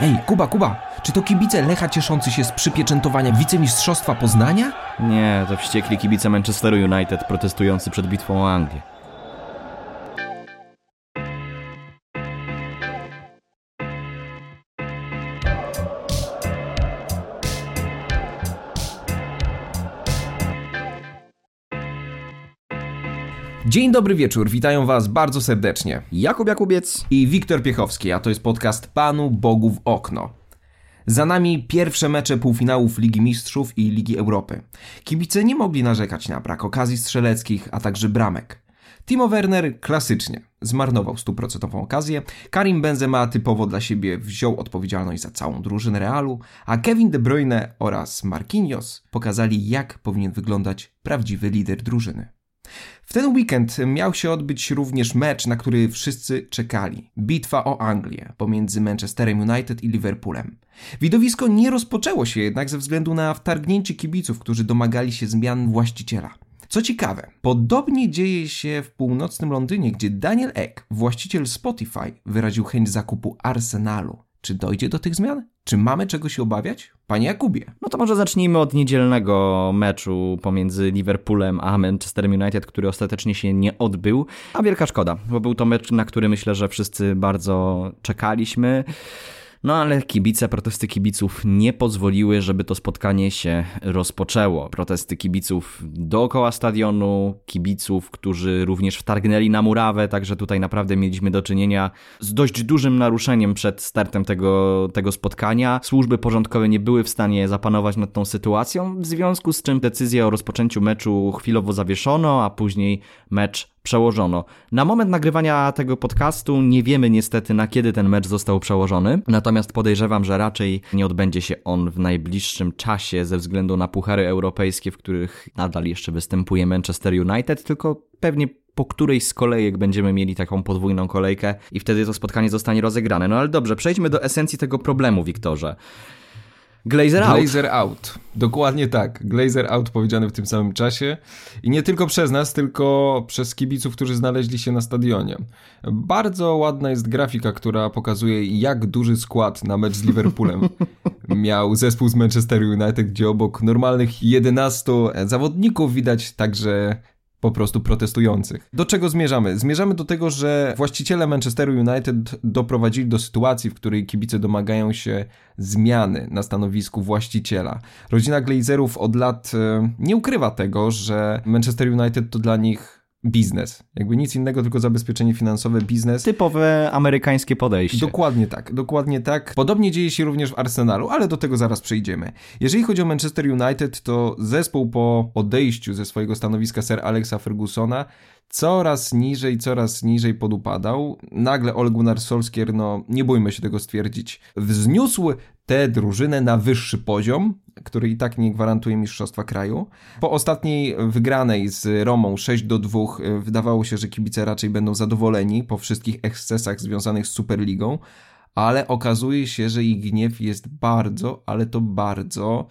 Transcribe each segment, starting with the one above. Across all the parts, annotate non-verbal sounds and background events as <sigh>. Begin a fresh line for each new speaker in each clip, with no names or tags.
Ej, Kuba, Kuba, czy to kibice Lecha cieszący się z przypieczętowania wicemistrzostwa Poznania?
Nie, to wściekli kibice Manchesteru United protestujący przed bitwą o Anglię.
Dzień dobry wieczór, witają Was bardzo serdecznie.
Jakub Jakubiec
i Wiktor Piechowski, a to jest podcast Panu Bogu w okno. Za nami pierwsze mecze półfinałów Ligi Mistrzów i Ligi Europy. Kibice nie mogli narzekać na brak okazji strzeleckich, a także bramek. Timo Werner klasycznie zmarnował stuprocentową okazję, Karim Benzema typowo dla siebie wziął odpowiedzialność za całą drużynę Realu, a Kevin De Bruyne oraz Marquinhos pokazali jak powinien wyglądać prawdziwy lider drużyny. W ten weekend miał się odbyć również mecz, na który wszyscy czekali. Bitwa o Anglię pomiędzy Manchesterem United i Liverpoolem. Widowisko nie rozpoczęło się jednak ze względu na wtargnięcie kibiców, którzy domagali się zmian właściciela. Co ciekawe, podobnie dzieje się w północnym Londynie, gdzie Daniel Ek, właściciel Spotify, wyraził chęć zakupu Arsenalu. Czy dojdzie do tych zmian? Czy mamy czego się obawiać? Panie Jakubie.
No to może zacznijmy od niedzielnego meczu pomiędzy Liverpoolem a Manchesterem United, który ostatecznie się nie odbył. A wielka szkoda, bo był to mecz, na który myślę, że wszyscy bardzo czekaliśmy. No ale kibice, protesty kibiców nie pozwoliły, żeby to spotkanie się rozpoczęło. Protesty kibiców dookoła stadionu, kibiców, którzy również wtargnęli na murawę, także tutaj naprawdę mieliśmy do czynienia z dość dużym naruszeniem przed startem tego, tego spotkania. Służby porządkowe nie były w stanie zapanować nad tą sytuacją, w związku z czym decyzję o rozpoczęciu meczu chwilowo zawieszono, a później mecz przełożono. Na moment nagrywania tego podcastu nie wiemy niestety na kiedy ten mecz został przełożony, natomiast podejrzewam, że raczej nie odbędzie się on w najbliższym czasie ze względu na puchary europejskie, w których nadal jeszcze występuje Manchester United, tylko pewnie po której z kolejek będziemy mieli taką podwójną kolejkę i wtedy to spotkanie zostanie rozegrane. No ale dobrze, przejdźmy do esencji tego problemu, Wiktorze. Glazer out.
Glazer out. Dokładnie tak. Glazer out powiedziany w tym samym czasie. I nie tylko przez nas, tylko przez kibiców, którzy znaleźli się na stadionie. Bardzo ładna jest grafika, która pokazuje, jak duży skład na mecz z Liverpoolem <laughs> miał zespół z Manchester United, gdzie obok normalnych 11 zawodników widać także po prostu protestujących. Do czego zmierzamy? Zmierzamy do tego, że właściciele Manchesteru United doprowadzili do sytuacji, w której kibice domagają się zmiany na stanowisku właściciela. Rodzina Glazerów od lat e, nie ukrywa tego, że Manchester United to dla nich biznes. Jakby nic innego, tylko zabezpieczenie finansowe, biznes.
Typowe amerykańskie podejście.
Dokładnie tak, dokładnie tak. Podobnie dzieje się również w Arsenalu, ale do tego zaraz przejdziemy. Jeżeli chodzi o Manchester United, to zespół po odejściu ze swojego stanowiska Sir Alexa Fergusona coraz niżej, coraz niżej podupadał. Nagle Ole Gunnar Solskjaer, no nie bójmy się tego stwierdzić, wzniósł tę drużynę na wyższy poziom, który i tak nie gwarantuje mistrzostwa kraju. Po ostatniej wygranej z Romą 6 do 2 e, wydawało się, że kibice raczej będą zadowoleni po wszystkich ekscesach związanych z Superligą, ale okazuje się, że ich gniew jest bardzo, ale to bardzo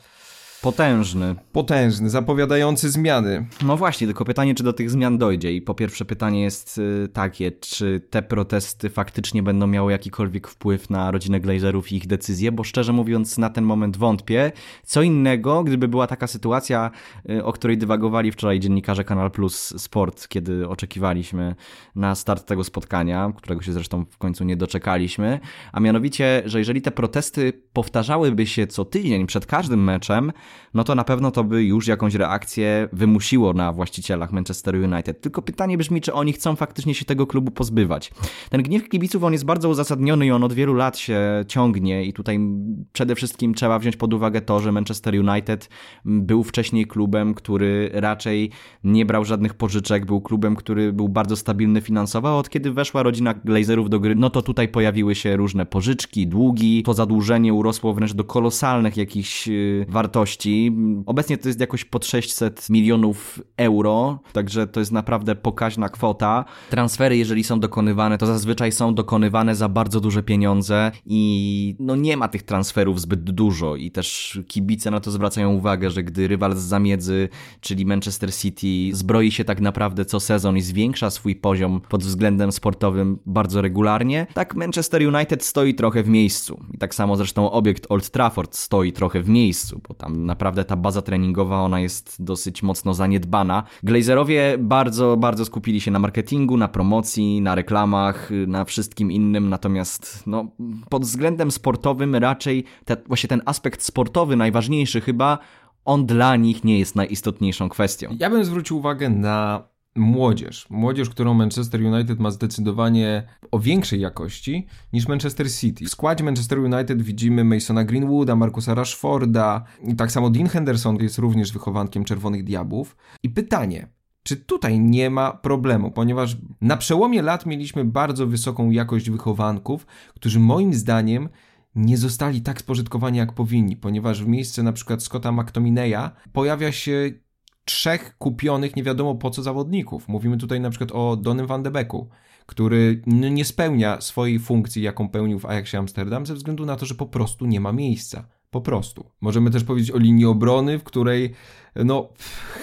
Potężny.
Potężny, zapowiadający zmiany.
No właśnie, tylko pytanie, czy do tych zmian dojdzie. I po pierwsze pytanie jest y, takie, czy te protesty faktycznie będą miały jakikolwiek wpływ na rodzinę Glazerów i ich decyzje, bo szczerze mówiąc na ten moment wątpię. Co innego, gdyby była taka sytuacja, y, o której dywagowali wczoraj dziennikarze Kanal Plus Sport, kiedy oczekiwaliśmy na start tego spotkania, którego się zresztą w końcu nie doczekaliśmy, a mianowicie, że jeżeli te protesty powtarzałyby się co tydzień przed każdym meczem, no to na pewno to by już jakąś reakcję wymusiło na właścicielach Manchester United. Tylko pytanie brzmi, czy oni chcą faktycznie się tego klubu pozbywać. Ten gniew kibiców, on jest bardzo uzasadniony i on od wielu lat się ciągnie i tutaj przede wszystkim trzeba wziąć pod uwagę to, że Manchester United był wcześniej klubem, który raczej nie brał żadnych pożyczek, był klubem, który był bardzo stabilny finansowo, a od kiedy weszła rodzina Glazerów do gry, no to tutaj pojawiły się różne pożyczki, długi, to zadłużenie urosło wręcz do kolosalnych jakichś y, wartości Obecnie to jest jakoś pod 600 milionów euro, także to jest naprawdę pokaźna kwota. Transfery, jeżeli są dokonywane, to zazwyczaj są dokonywane za bardzo duże pieniądze i no nie ma tych transferów zbyt dużo i też kibice na to zwracają uwagę, że gdy rywal z zamiedzy, czyli Manchester City, zbroi się tak naprawdę co sezon i zwiększa swój poziom pod względem sportowym bardzo regularnie, tak Manchester United stoi trochę w miejscu. I tak samo zresztą obiekt Old Trafford stoi trochę w miejscu, bo tam naprawdę ta baza treningowa, ona jest dosyć mocno zaniedbana. Glazerowie bardzo, bardzo skupili się na marketingu, na promocji, na reklamach, na wszystkim innym, natomiast no, pod względem sportowym raczej te, właśnie ten aspekt sportowy najważniejszy chyba on dla nich nie jest najistotniejszą kwestią.
Ja bym zwrócił uwagę na młodzież. Młodzież, którą Manchester United ma zdecydowanie o większej jakości niż Manchester City. W składzie Manchester United widzimy Masona Greenwooda, Markusa Rashforda, tak samo Dean Henderson jest również wychowankiem Czerwonych Diabłów. I pytanie, czy tutaj nie ma problemu, ponieważ na przełomie lat mieliśmy bardzo wysoką jakość wychowanków, którzy moim zdaniem nie zostali tak spożytkowani jak powinni, ponieważ w miejsce na przykład Scotta McTominaya pojawia się trzech kupionych nie wiadomo po co zawodników. Mówimy tutaj na przykład o Donym van de Beeku, który nie spełnia swojej funkcji, jaką pełnił w Ajaxie Amsterdam, ze względu na to, że po prostu nie ma miejsca. Po prostu. Możemy też powiedzieć o linii obrony, w której no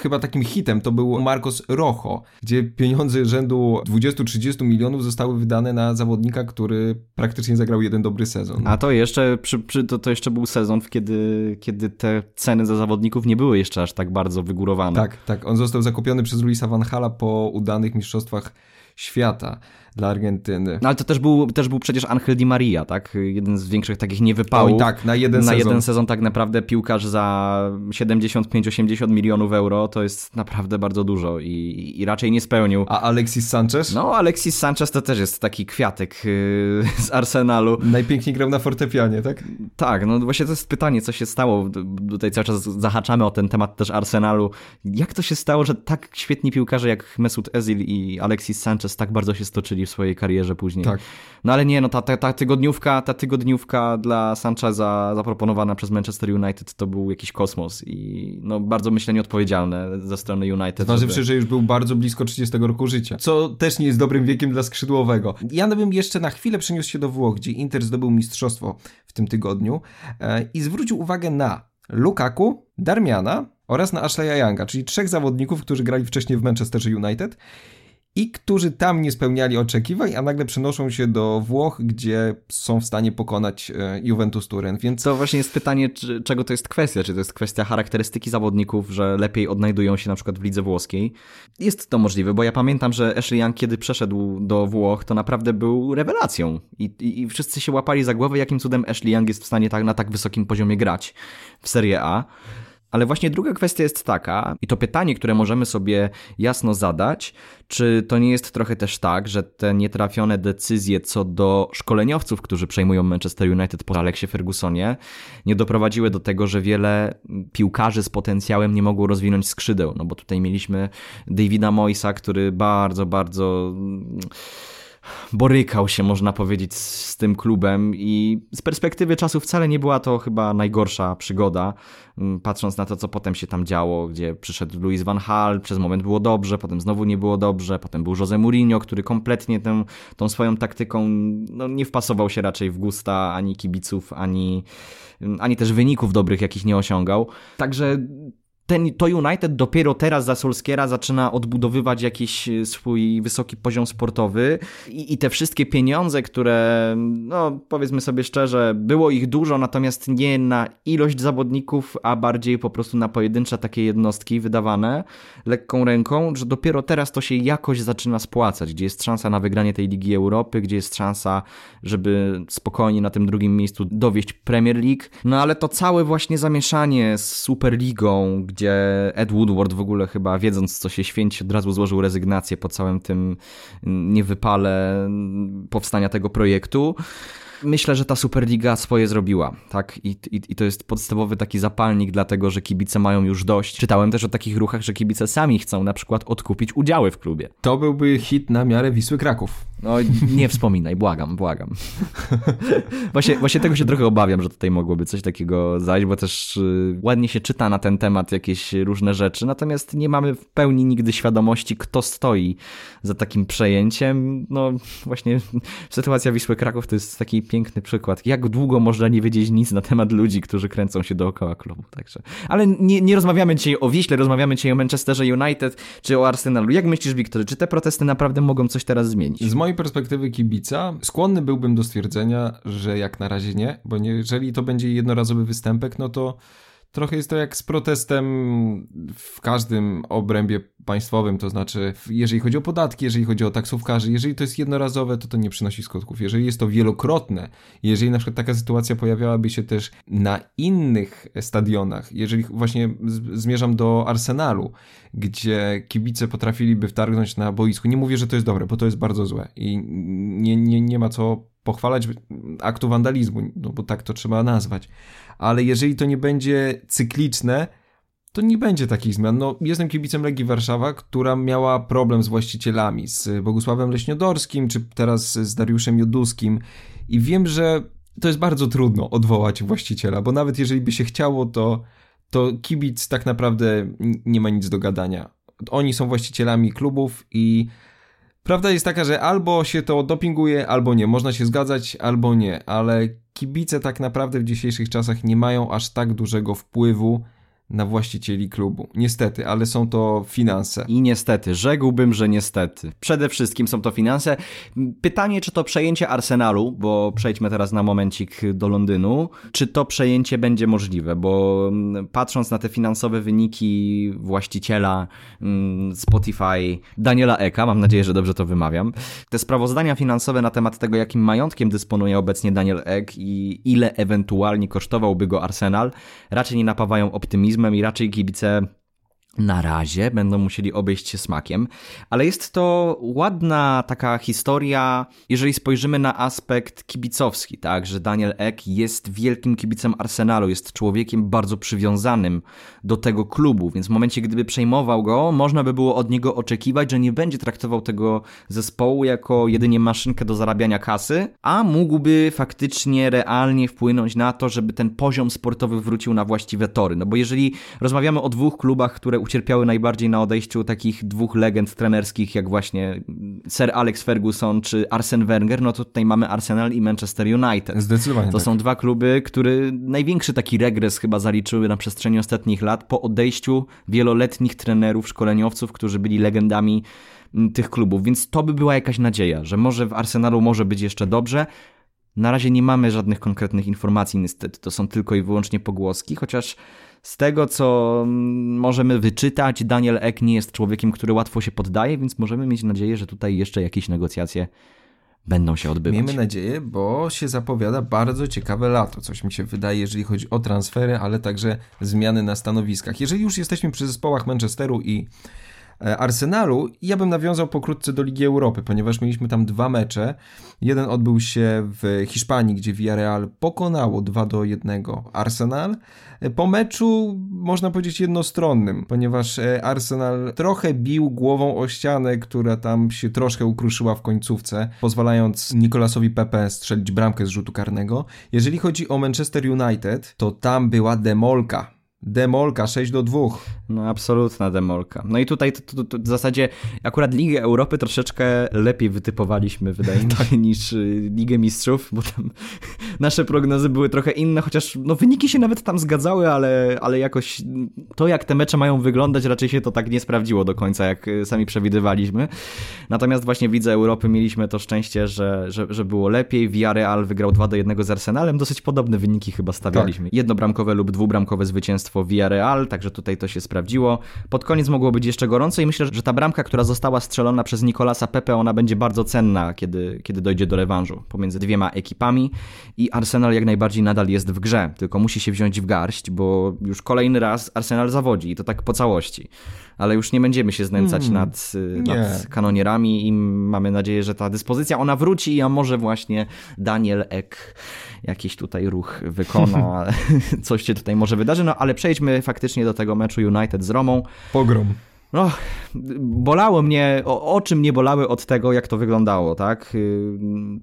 chyba takim hitem to był Marcos Rojo, gdzie pieniądze rzędu 20-30 milionów zostały wydane na zawodnika, który praktycznie zagrał jeden dobry sezon.
A to jeszcze, przy, przy, to, to jeszcze był sezon, kiedy, kiedy te ceny za zawodników nie były jeszcze aż tak bardzo wygórowane.
Tak, tak. On został zakupiony przez Luisa Van Hala po udanych mistrzostwach świata dla Argentyny.
No ale to też był, też był przecież Angel Di Maria, tak? Jeden z większych takich niewypałów.
Oj, tak, na jeden
na
sezon.
jeden sezon tak naprawdę piłkarz za 75-80 milionów euro to jest naprawdę bardzo dużo i, i raczej nie spełnił.
A Alexis Sanchez?
No, Alexis Sanchez to też jest taki kwiatek yy, z Arsenalu.
Najpiękniej grał na fortepianie, tak?
Tak, no właśnie to jest pytanie, co się stało. Tutaj cały czas zahaczamy o ten temat też Arsenalu. Jak to się stało, że tak świetni piłkarze jak Mesut Özil i Alexis Sanchez tak bardzo się stoczyli w swojej karierze później.
Tak.
No ale nie, no ta, ta, ta tygodniówka, ta tygodniówka dla Sancheza zaproponowana przez Manchester United to był jakiś kosmos i no bardzo myślę nieodpowiedzialne ze strony United.
Zważywszy, żeby... że już był bardzo blisko 30 roku życia, co też nie jest dobrym wiekiem dla skrzydłowego. Ja bym jeszcze na chwilę przeniósł się do Włoch, gdzie Inter zdobył mistrzostwo w tym tygodniu e, i zwrócił uwagę na Lukaku, Darmiana oraz na Ashleya Younga, czyli trzech zawodników, którzy grali wcześniej w Manchesterze United i którzy tam nie spełniali oczekiwań, a nagle przenoszą się do Włoch, gdzie są w stanie pokonać e, Juventus Turin. Więc
to właśnie jest pytanie, czy, czego to jest kwestia. Czy to jest kwestia charakterystyki zawodników, że lepiej odnajdują się na przykład w lidze włoskiej? Jest to możliwe, bo ja pamiętam, że Ashley Young, kiedy przeszedł do Włoch, to naprawdę był rewelacją. I, i, i wszyscy się łapali za głowę, jakim cudem Ashley Young jest w stanie tak, na tak wysokim poziomie grać w Serie A. Ale właśnie druga kwestia jest taka, i to pytanie, które możemy sobie jasno zadać, czy to nie jest trochę też tak, że te nietrafione decyzje co do szkoleniowców, którzy przejmują Manchester United po Aleksie Fergusonie, nie doprowadziły do tego, że wiele piłkarzy z potencjałem nie mogło rozwinąć skrzydeł. No bo tutaj mieliśmy Davida Moisa, który bardzo, bardzo borykał się, można powiedzieć, z tym klubem i z perspektywy czasu wcale nie była to chyba najgorsza przygoda, mm, patrząc na to, co potem się tam działo, gdzie przyszedł Louis van Gaal, przez moment było dobrze, potem znowu nie było dobrze, potem był Jose Mourinho, który kompletnie tę, tą swoją taktyką no, nie wpasował się raczej w gusta ani kibiców, ani, ani też wyników dobrych, jakich nie osiągał. Także ten, to United dopiero teraz za Solskiera zaczyna odbudowywać jakiś e, swój wysoki poziom sportowy i, i, te wszystkie pieniądze, które, no powiedzmy sobie szczerze, było ich dużo, natomiast nie na ilość zawodników, a bardziej po prostu na pojedyncze takie jednostki wydawane lekką ręką, że dopiero teraz to się jakoś zaczyna spłacać, gdzie jest szansa na wygranie tej Ligi Europy, gdzie jest szansa, żeby spokojnie na tym drugim miejscu dowieść Premier League, no ale to całe właśnie zamieszanie z Superligą, gdzie Ed Woodward w ogóle chyba wiedząc co się święci od razu złożył rezygnację po całym tym niewypale powstania tego projektu. Myślę, że ta Superliga swoje zrobiła, tak? I, i, I to jest podstawowy taki zapalnik, dlatego że kibice mają już dość. Czytałem też o takich ruchach, że kibice sami chcą na przykład odkupić udziały w klubie.
To byłby hit na miarę Wisły Kraków.
No nie wspominaj, błagam, błagam. <laughs> właśnie, właśnie tego się trochę obawiam, że tutaj mogłoby coś takiego zajść, bo też y, ładnie się czyta na ten temat jakieś różne rzeczy, natomiast nie mamy w pełni nigdy świadomości, kto stoi za takim przejęciem. No właśnie <laughs> sytuacja Wisły Kraków to jest taki piękny przykład. Jak długo można nie wiedzieć nic na temat ludzi, którzy kręcą się dookoła klubu. Także. Ale nie, nie rozmawiamy dzisiaj o Wiśle, rozmawiamy dzisiaj o Manchesterze United czy o Arsenalu. Jak myślisz, Wiktor, czy te protesty naprawdę mogą coś teraz zmienić?
Z mojej perspektywy kibica skłonny byłbym do stwierdzenia, że jak na razie nie, bo jeżeli to będzie jednorazowy występek, no to Trochę jest to jak z protestem w każdym obrębie państwowym, to znaczy, jeżeli chodzi o podatki, jeżeli chodzi o taksówkarzy, jeżeli to jest jednorazowe, to to nie przynosi skutków. Jeżeli jest to wielokrotne, jeżeli na przykład taka sytuacja pojawiałaby się też na innych stadionach, jeżeli właśnie zmierzam do Arsenalu, gdzie kibice potrafiliby wtargnąć na boisku, nie mówię, że to jest dobre, bo to jest bardzo złe i nie, nie, nie ma co pochwalać aktu wandalizmu, no bo tak to trzeba nazwać ale jeżeli to nie będzie cykliczne, to nie będzie takich zmian. No, jestem kibicem Legii Warszawa, która miała problem z właścicielami, z Bogusławem Leśniodorskim, czy teraz z Dariuszem Joduskim i wiem, że to jest bardzo trudno odwołać właściciela, bo nawet jeżeli by się chciało, to, to kibic tak naprawdę nie ma nic do gadania. Oni są właścicielami klubów i Prawda jest taka, że albo się to dopinguje, albo nie. Można się zgadzać, albo nie, ale kibice tak naprawdę w dzisiejszych czasach nie mają aż tak dużego wpływu na właścicieli klubu. Niestety, ale są to finanse.
I niestety, rzekłbym, że niestety. Przede wszystkim są to finanse. Pytanie, czy to przejęcie Arsenalu, bo przejdźmy teraz na momencik do Londynu, czy to przejęcie będzie możliwe, bo mm, patrząc na te finansowe wyniki właściciela mm, Spotify, Daniela Eka, mam nadzieję, że dobrze to wymawiam, te sprawozdania finansowe na temat tego, jakim majątkiem dysponuje obecnie Daniel Ek i ile ewentualnie kosztowałby go Arsenal, raczej nie napawają optymizmem i raczej kibice na razie będą musieli obejść się smakiem, ale jest to ładna taka historia, jeżeli spojrzymy na aspekt kibicowski, tak, że Daniel Ek jest wielkim kibicem Arsenalu, jest człowiekiem bardzo przywiązanym do tego klubu, więc w momencie, gdyby przejmował go, można by było od niego oczekiwać, że nie będzie traktował tego zespołu jako jedynie maszynkę do zarabiania kasy, a mógłby faktycznie realnie wpłynąć na to, żeby ten poziom sportowy wrócił na właściwe tory, no bo jeżeli rozmawiamy o dwóch klubach, które ucierpiały najbardziej na odejściu takich dwóch legend trenerskich, jak właśnie Sir Alex Ferguson czy Arsene Wenger, no to tutaj mamy Arsenal i Manchester United.
Zdecydowanie.
To
tak.
są dwa kluby, które największy taki regres chyba zaliczyły na przestrzeni ostatnich lat po odejściu wieloletnich trenerów, szkoleniowców, którzy byli legendami mm, tych klubów, więc to by była jakaś nadzieja, że może w Arsenalu może być jeszcze dobrze. Na razie nie mamy żadnych konkretnych informacji, niestety. To są tylko i wyłącznie pogłoski, chociaż z tego, co mm, możemy wyczytać, Daniel Ek nie jest człowiekiem, który łatwo się poddaje, więc możemy mieć nadzieję, że tutaj jeszcze jakieś negocjacje będą się odbywać.
Miejmy nadzieję, bo się zapowiada bardzo ciekawe lato, coś mi się wydaje, jeżeli chodzi o transfery, ale także zmiany na stanowiskach. Jeżeli już jesteśmy przy zespołach Manchesteru i Arsenalu. Ja bym nawiązał pokrótce do Ligi Europy, ponieważ mieliśmy tam dwa mecze. Jeden odbył się w Hiszpanii, gdzie Villarreal pokonało 2 do 1 Arsenal. E, po meczu można powiedzieć jednostronnym, ponieważ e, Arsenal trochę bił głową o ścianę, która tam się troszkę ukruszyła w końcówce, pozwalając Nikolasowi Pepe strzelić bramkę z rzutu karnego. Jeżeli chodzi o Manchester United, to tam była demolka Demolka 6 do 2.
No absolutna demolka. No i tutaj to, to, to w zasadzie akurat Ligę Europy troszeczkę lepiej wytypowaliśmy, wydaje mi się, tak. niż y, Ligę Mistrzów, bo tam <laughs> nasze prognozy były trochę inne, chociaż no wyniki się nawet tam zgadzały, ale, ale jakoś to jak te mecze mają wyglądać raczej się to tak nie sprawdziło do końca, jak y, sami przewidywaliśmy. Natomiast właśnie widzę Europy mieliśmy to szczęście, że, że, że było lepiej. Villarreal wygrał 2 do 1 z Arsenalem. Dosyć podobne wyniki chyba stawialiśmy. Tak. Jednobramkowe lub dwubramkowe zwycięstwo zwycięstwo Villarreal, także tutaj to się sprawdziło. Pod koniec mogło być jeszcze gorąco i myślę, że ta bramka, która została strzelona przez Nicolasa Pepe, ona będzie bardzo cenna, kiedy, kiedy dojdzie do rewanżu pomiędzy dwiema ekipami i Arsenal jak najbardziej nadal jest w grze, tylko musi się wziąć w garść, bo już kolejny raz Arsenal zawodzi i to tak po całości. Ale już nie będziemy się znęcać hmm, nad, nad kanonierami i mamy nadzieję, że ta dyspozycja ona wróci, a może właśnie Daniel Ek jakiś tutaj ruch wykona, <laughs> <laughs> coś się tutaj może wydarzy, no ale przejdźmy faktycznie do tego meczu United z Romą.
Pogrom.
No, bolało mnie, o, oczy mnie bolały od tego, jak to wyglądało, tak? Yy,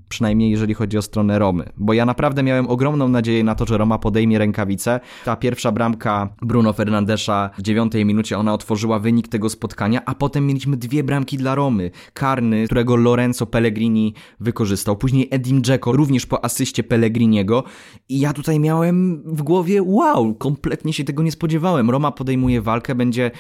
przynajmniej jeżeli chodzi o stronę Romy. Bo ja naprawdę miałem ogromną nadzieję na to, że Roma podejmie rękawice. Ta pierwsza bramka Bruno Fernandesza w dziewiątej minucie, ona otworzyła wynik tego spotkania, a potem mieliśmy dwie bramki dla Romy. Karny, którego Lorenzo Pellegrini wykorzystał. Później Edim Dzeko, również po asyście Pellegriniego. I ja tutaj miałem w głowie, wow, kompletnie się tego nie spodziewałem. Roma podejmuje walkę, będzie,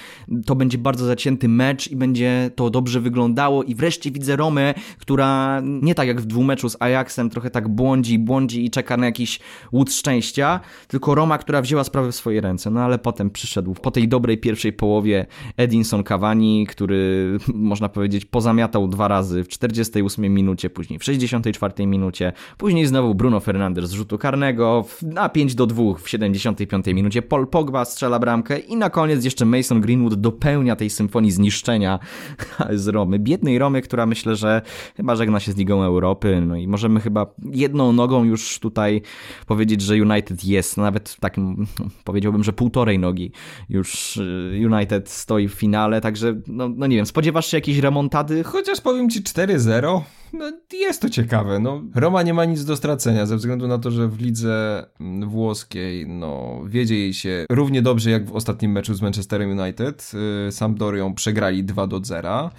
to będzie bardzo zacięty mecz i będzie to dobrze wyglądało i wreszcie widzę Romę, która nie tak jak w dwumeczu z Ajaxem trochę tak błądzi, błądzi i czeka na jakiś łód szczęścia, tylko Roma, która wzięła sprawę w swoje ręce. No ale potem przyszedł po tej dobrej pierwszej połowie Edinson Cavani, który <laughs> można powiedzieć pozamiatał dwa razy w 48 minucie, później w 64 minucie, później znowu Bruno Fernandes z rzutu karnego na 5 do 2 w 75 minucie, Paul Pogba strzela bramkę i na koniec jeszcze Mason Greenwood dopełnia tej symfonii zniszczenia <laughs> z Romy. Biednej Romy, która myślę, że chyba żegna się z Ligą Europy. No i możemy chyba jedną nogą już tutaj powiedzieć, że United jest, nawet takim <laughs> powiedziałbym, że półtorej nogi już y, United stoi w finale, także no, no nie wiem, spodziewasz się jakiejś remontady?
Chociaż powiem ci 4-0, no jest to ciekawe. No, Roma nie ma nic do stracenia ze względu na to, że w lidze mm, włoskiej no, wiedzie jej się równie dobrze jak w ostatnim meczu z Manchesterem United. Yy, Sampdorią przegrali 2 do 0.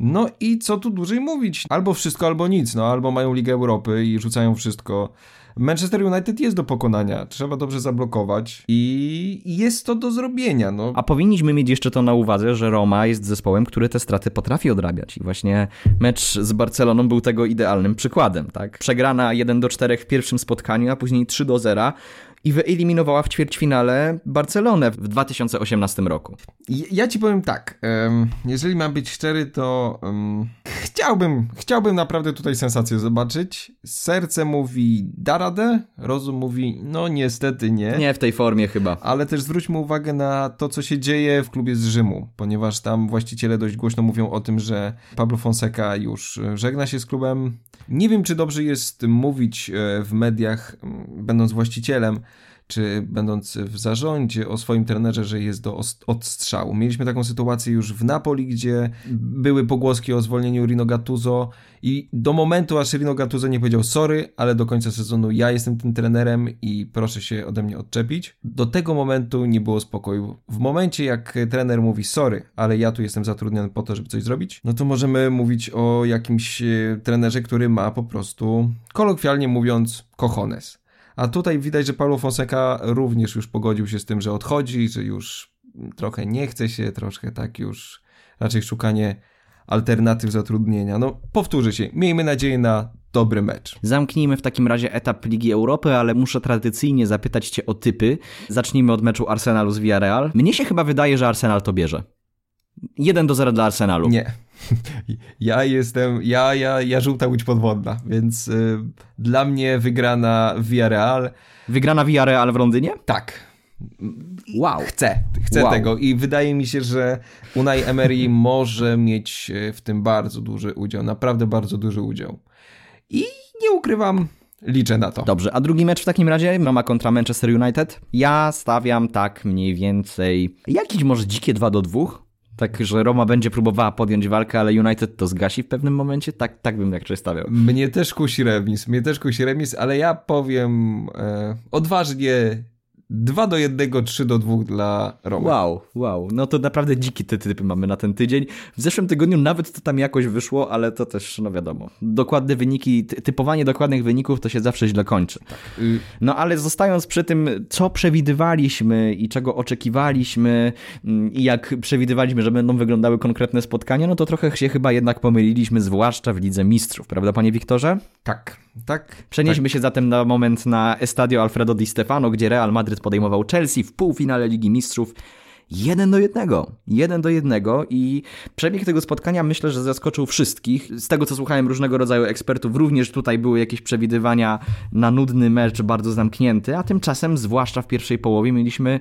No i co tu dłużej mówić? Albo wszystko, albo nic. No, albo mają Ligę Europy i rzucają wszystko Manchester United jest do pokonania, trzeba dobrze zablokować i jest to do zrobienia. No.
A powinniśmy mieć jeszcze to na uwadze, że Roma jest zespołem, który te straty potrafi odrabiać i właśnie mecz z Barceloną był tego idealnym przykładem. Tak? Przegrana 1 do 4 w pierwszym spotkaniu, a później 3 do 0 i wyeliminowała w ćwierćfinale Barcelonę w 2018 roku.
Ja ci powiem tak, jeżeli mam być szczery, to chciałbym, chciałbym naprawdę tutaj sensację zobaczyć. Serce mówi da radę, rozum mówi no niestety nie.
Nie w tej formie chyba.
Ale też zwróćmy uwagę na to, co się dzieje w klubie z Rzymu, ponieważ tam właściciele dość głośno mówią o tym, że Pablo Fonseca już żegna się z klubem. Nie wiem, czy dobrze jest mówić e, w mediach, będąc właścicielem, czy będąc w zarządzie o swoim trenerze, że jest do odstrzału. Mieliśmy taką sytuację już w Napoli, gdzie były pogłoski o zwolnieniu Rino Gattuso i do momentu, aż Rino Gattuso nie powiedział sorry, ale do końca sezonu ja jestem tym trenerem i proszę się ode mnie odczepić, do tego momentu nie było spokoju. W momencie, jak trener mówi sorry, ale ja tu jestem zatrudniony po to, żeby coś zrobić, no to możemy mówić o jakimś e, trenerze, który ma po prostu, kolokwialnie mówiąc, cojones. A tutaj widać, że Paulo Fonseca również już pogodził się z tym, że odchodzi, że już trochę nie chce się, troszkę tak już raczej szukanie alternatyw zatrudnienia. No, powtórzę się, miejmy nadzieję na dobry mecz.
Zamknijmy w takim razie etap Ligi Europy, ale muszę tradycyjnie zapytać Cię o typy. Zacznijmy od meczu Arsenalu z Villarreal. Mnie się chyba wydaje, że Arsenal to bierze. 1 do 0 dla Arsenalu.
Nie. <laughs> Ja jestem, ja, ja, ja żółta łódź podwodna, więc y, dla mnie wygrana Villarreal.
Wygrana Villarreal w Londynie?
Tak.
Wow.
Chcę, chcę wow. tego i wydaje mi się, że Unai Emery <laughs> może mieć w tym bardzo duży udział, naprawdę bardzo duży udział. I nie ukrywam, liczę na to.
Dobrze, a drugi mecz w takim razie, Roma kontra Manchester United? Ja stawiam tak mniej więcej, jakieś może dzikie 2 do 2? Tak, że Roma będzie próbowała podjąć walkę, ale United to zgasi w pewnym momencie? Tak, tak bym raczej stawiał.
Mnie też kusi remis, mnie też kusi remis, ale ja powiem e, odważnie 2 do 1, 3 do 2 dla Roma.
Wow, wow. No to naprawdę dziki te typy mamy na ten tydzień. W zeszłym tygodniu nawet to tam jakoś wyszło, ale to też, no wiadomo. Dokładne wyniki, typowanie dokładnych wyników to się zawsze źle kończy. Tak. No ale zostając przy tym, co przewidywaliśmy i czego oczekiwaliśmy mm, i jak przewidywaliśmy, że będą wyglądały konkretne spotkania, no to trochę się chyba jednak pomyliliśmy, zwłaszcza w Lidze Mistrzów, prawda panie Wiktorze?
Tak, tak.
Przenieśmy
tak.
się zatem na moment na Estadio Alfredo Di Stefano, gdzie Real Madryt podejmował Chelsea w półfinale Ligi Mistrzów. Jeden do jednego. Jeden do jednego i przebieg tego spotkania myślę, że zaskoczył wszystkich. Z tego, co słuchałem różnego rodzaju ekspertów, również tutaj były jakieś przewidywania na nudny mecz, bardzo zamknięty, a tymczasem, zwłaszcza w pierwszej połowie, mieliśmy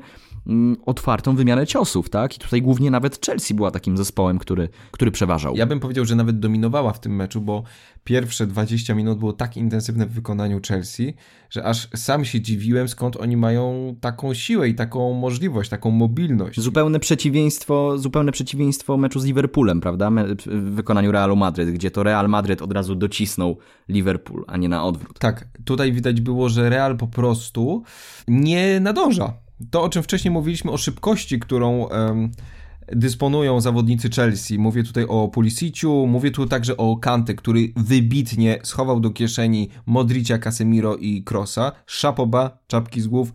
otwartą wymianę ciosów, tak? I tutaj głównie nawet Chelsea była takim zespołem, który, który przeważał.
Ja bym powiedział, że nawet dominowała w tym meczu, bo pierwsze 20 minut było tak intensywne w wykonaniu Chelsea, że aż sam się dziwiłem, skąd oni mają taką siłę i taką możliwość, taką mobilność.
Zupełne przeciwieństwo, zupełne przeciwieństwo meczu z Liverpoolem, prawda? W wykonaniu Realu Madryt, gdzie to Real Madryt od razu docisnął Liverpool, a nie na odwrót.
Tak, tutaj widać było, że Real po prostu nie nadąża. To, o czym wcześniej mówiliśmy, o szybkości, którą... Dysponują zawodnicy Chelsea. Mówię tutaj o Pulisiciu, mówię tu także o Kante, który wybitnie schował do kieszeni Modricia, Casemiro i Krosa. Szapoba, czapki z głów,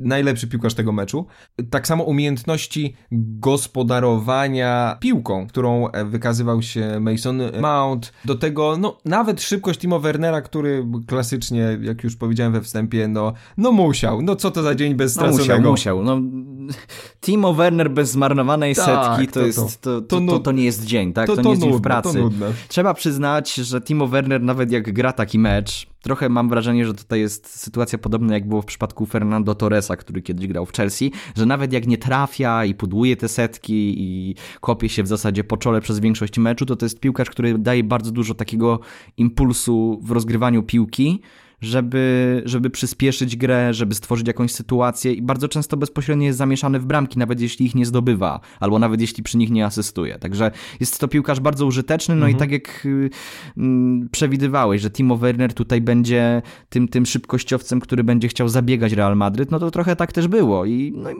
najlepszy piłkarz tego meczu. Tak samo umiejętności gospodarowania piłką, którą wykazywał się Mason Mount. Do tego, no, nawet szybkość Timo Wernera, który klasycznie, jak już powiedziałem we wstępie, no, no musiał. No co to za dzień bez straconego?
No musiał, musiał. No, Timo Werner bez zmarnowanej tak, setki to, to, jest, to, to, to, to, nie jest dzień, tak? To, nie jest dzień w pracy. Trzeba przyznać, że Timo Werner nawet jak gra taki mecz, trochę mam wrażenie, że tutaj jest sytuacja podobna jak było w przypadku Fernando Torresa, który kiedyś grał w Chelsea, że nawet jak nie trafia i pudłuje te setki i kopie się w zasadzie po czole przez większość meczu, to to jest piłkarz, który daje bardzo dużo takiego impulsu w rozgrywaniu piłki, żeby, żeby przyspieszyć grę, żeby stworzyć jakąś sytuację i bardzo często bezpośrednio jest zamieszany w bramki, nawet jeśli ich nie zdobywa, albo nawet jeśli przy nich nie asystuje. Także jest to piłkarz bardzo użyteczny, no mhm. i tak jak mm, przewidywałeś, że Timo Werner tutaj będzie tym, tym szybkościowcem, który będzie chciał zabiegać Real Madryt, no to trochę tak też było. I, no,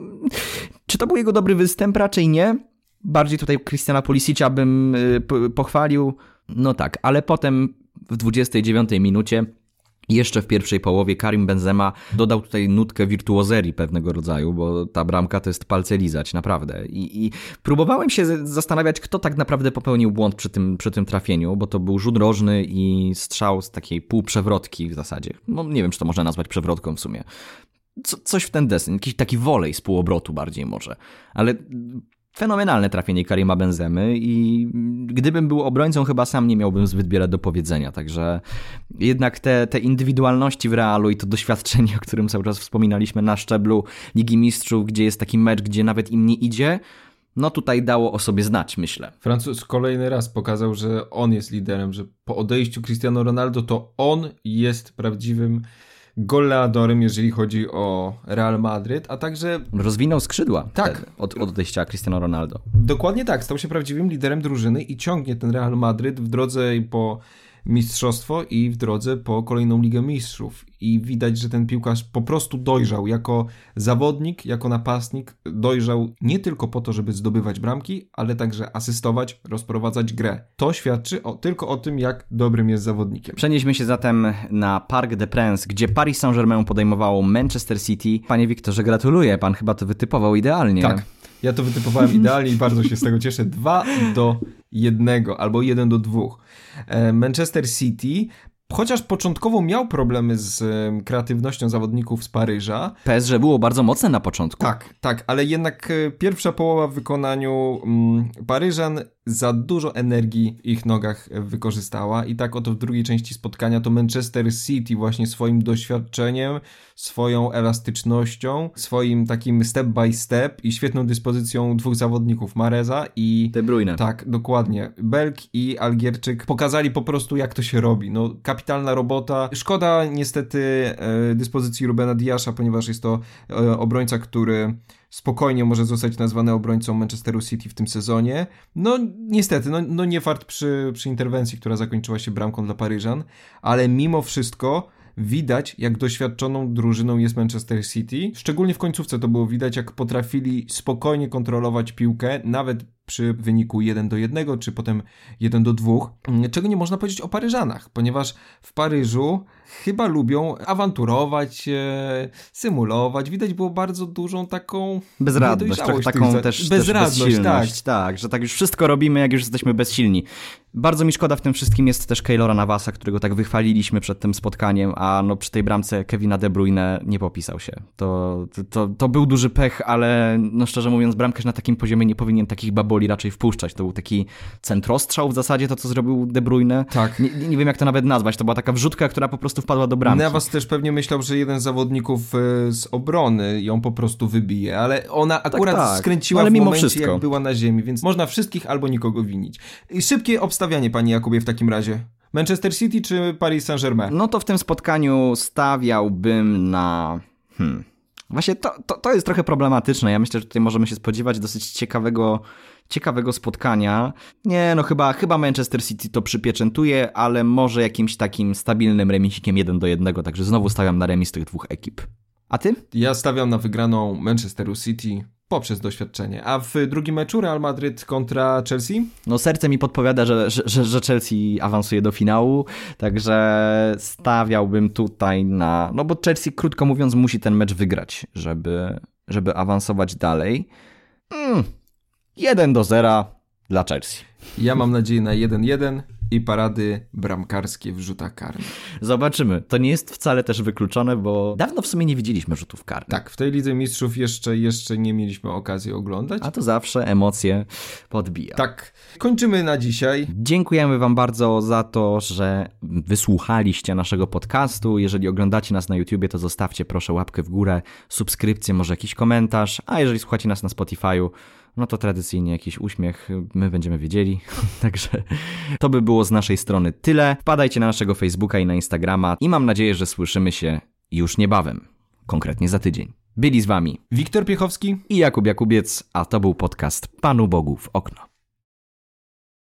czy to był jego dobry występ? Raczej nie. Bardziej tutaj Christiana Pulisicia bym y, pochwalił. No tak, ale potem w 29 minucie jeszcze w pierwszej połowie Karim Benzema dodał tutaj nutkę wirtuozerii pewnego rodzaju, bo ta bramka to jest palce lizać, naprawdę. I, I, próbowałem się zastanawiać, kto tak naprawdę popełnił błąd przy tym, przy tym trafieniu, bo to był rzut rożny i strzał z takiej półprzewrotki w zasadzie. No, nie wiem, czy to można nazwać przewrotką w sumie. Co, coś w ten desen, jakiś taki wolej z półobrotu bardziej może. Ale fenomenalne trafienie Karima Benzemy i gdybym był obrońcą, chyba sam nie miałbym zbyt wiele do powiedzenia, także jednak te, te indywidualności w Realu i to doświadczenie, o którym cały czas wspominaliśmy na szczeblu Ligi Mistrzów, gdzie jest taki mecz, gdzie nawet im nie idzie, no tutaj dało o sobie znać, myślę.
Francuz kolejny raz pokazał, że on jest liderem, że po odejściu Cristiano Ronaldo to on jest prawdziwym goleadorem, jeżeli chodzi o Real Madryt, a także...
Rozwinął skrzydła tak. od, od odejścia Cristiano Ronaldo.
Dokładnie tak, stał się prawdziwym liderem drużyny i ciągnie ten Real Madryt w drodze po mistrzostwo i w drodze po kolejną Ligę Mistrzów. I widać, że ten piłkarz po prostu dojrzał jako zawodnik, jako napastnik. Dojrzał nie tylko po to, żeby zdobywać bramki, ale także asystować, rozprowadzać grę. To świadczy o, tylko o tym, jak dobrym jest zawodnikiem.
Przenieśmy się zatem na Parc des Princes, gdzie Paris Saint-Germain podejmowało Manchester City. Panie Wiktorze, gratuluję. Pan chyba to wytypował idealnie.
Tak. Ja to wytypowałem <laughs> idealnie i bardzo się z tego cieszę. 2 do 1 albo 1 do 2. E, Manchester City Chociaż początkowo miał problemy z kreatywnością zawodników z Paryża.
PSG było bardzo mocne na początku.
Tak, tak, ale jednak e, pierwsza połowa w wykonaniu mm, Paryżan za dużo energii w ich nogach wykorzystała i tak oto w drugiej części spotkania to Manchester City właśnie swoim doświadczeniem, swoją elastycznością, swoim takim step by step i świetną dyspozycją dwóch zawodników, Mareza i...
De Bruyne.
Tak, dokładnie. Belk i Algierczyk pokazali po prostu jak to się robi. No, kapitalna robota. Szkoda niestety e, dyspozycji Rubena Diasza, ponieważ jest to e, obrońca, który spokojnie może zostać nazwany obrońcą Manchesteru City w tym sezonie. No niestety, no, no nie fart przy, przy interwencji, która zakończyła się bramką dla Paryżan, ale mimo wszystko widać, jak doświadczoną drużyną jest Manchester City. Szczególnie w końcówce to było widać, jak potrafili spokojnie kontrolować piłkę, nawet przy wyniku 1 do 1, czy potem 1 do 2, czego nie można powiedzieć o Paryżanach, ponieważ w Paryżu chyba lubią awanturować, symulować. Widać było bardzo dużą taką
bezradność, taką za... też, bezradność, też bezsilność, tak. tak, że tak już wszystko robimy, jak już jesteśmy bezsilni. Bardzo mi szkoda w tym wszystkim jest też Keylora Navasa, którego tak wychwaliliśmy przed tym spotkaniem, a no przy tej bramce Kevina De Bruyne nie popisał się. To, to, to był duży pech, ale no szczerze mówiąc bramkarz na takim poziomie nie powinien takich baboli raczej wpuszczać. To był taki centrostrzał w zasadzie, to co zrobił De Bruyne.
Tak.
Nie, nie wiem jak to nawet nazwać, to była taka wrzutka, która po prostu wpadła do bramki.
Navas też pewnie myślał, że jeden z zawodników e, z obrony ją po prostu wybije, ale ona tak, akurat tak, tak. skręciła ale w mimo momencie wszystko. jak była na ziemi, więc można wszystkich albo nikogo winić. I szybkie obstawianie, panie Jakubie, w takim razie. Manchester City czy Paris Saint-Germain?
No to w tym spotkaniu stawiałbym na... Hmm. Właśnie to, to, to jest trochę problematyczne. Ja myślę, że tutaj możemy się spodziewać dosyć ciekawego, ciekawego spotkania. Nie, no chyba, chyba Manchester City to przypieczętuje, ale może jakimś takim stabilnym remisikiem 1 do 1, także znowu stawiam na remis tych dwóch ekip. A ty?
Ja stawiam na wygraną Manchesteru City poprzez doświadczenie. A w drugim meczu Real Madryt kontra Chelsea?
No serce mi podpowiada, że, że, że Chelsea awansuje do finału, także stawiałbym tutaj na... No bo Chelsea, krótko mówiąc, musi ten mecz wygrać, żeby, żeby awansować dalej. Mm, 1 do 0 dla Chelsea.
Ja mam nadzieję na 1-1 i parady bramkarskie w rzutach karnych.
Zobaczymy. To nie jest wcale też wykluczone, bo dawno w sumie nie widzieliśmy rzutów karnych.
Tak, w tej Lidze Mistrzów jeszcze, jeszcze nie mieliśmy okazji oglądać.
A to zawsze emocje podbija.
Tak, kończymy na dzisiaj.
Dziękujemy Wam bardzo za to, że wysłuchaliście naszego podcastu. Jeżeli oglądacie nas na YouTubie, to zostawcie proszę łapkę w górę, subskrypcję, może jakiś komentarz, a jeżeli słuchacie nas na Spotify'u, no to tradycyjnie jakiś uśmiech, my będziemy wiedzieli. <laughs> Także to by było z naszej strony tyle. Wpadajcie na naszego Facebooka i na Instagrama i mam nadzieję, że słyszymy się już niebawem, konkretnie za tydzień. Byli z Wami
Wiktor Piechowski
i Jakub Jakubiec, a to był podcast Panu Bogu w okno.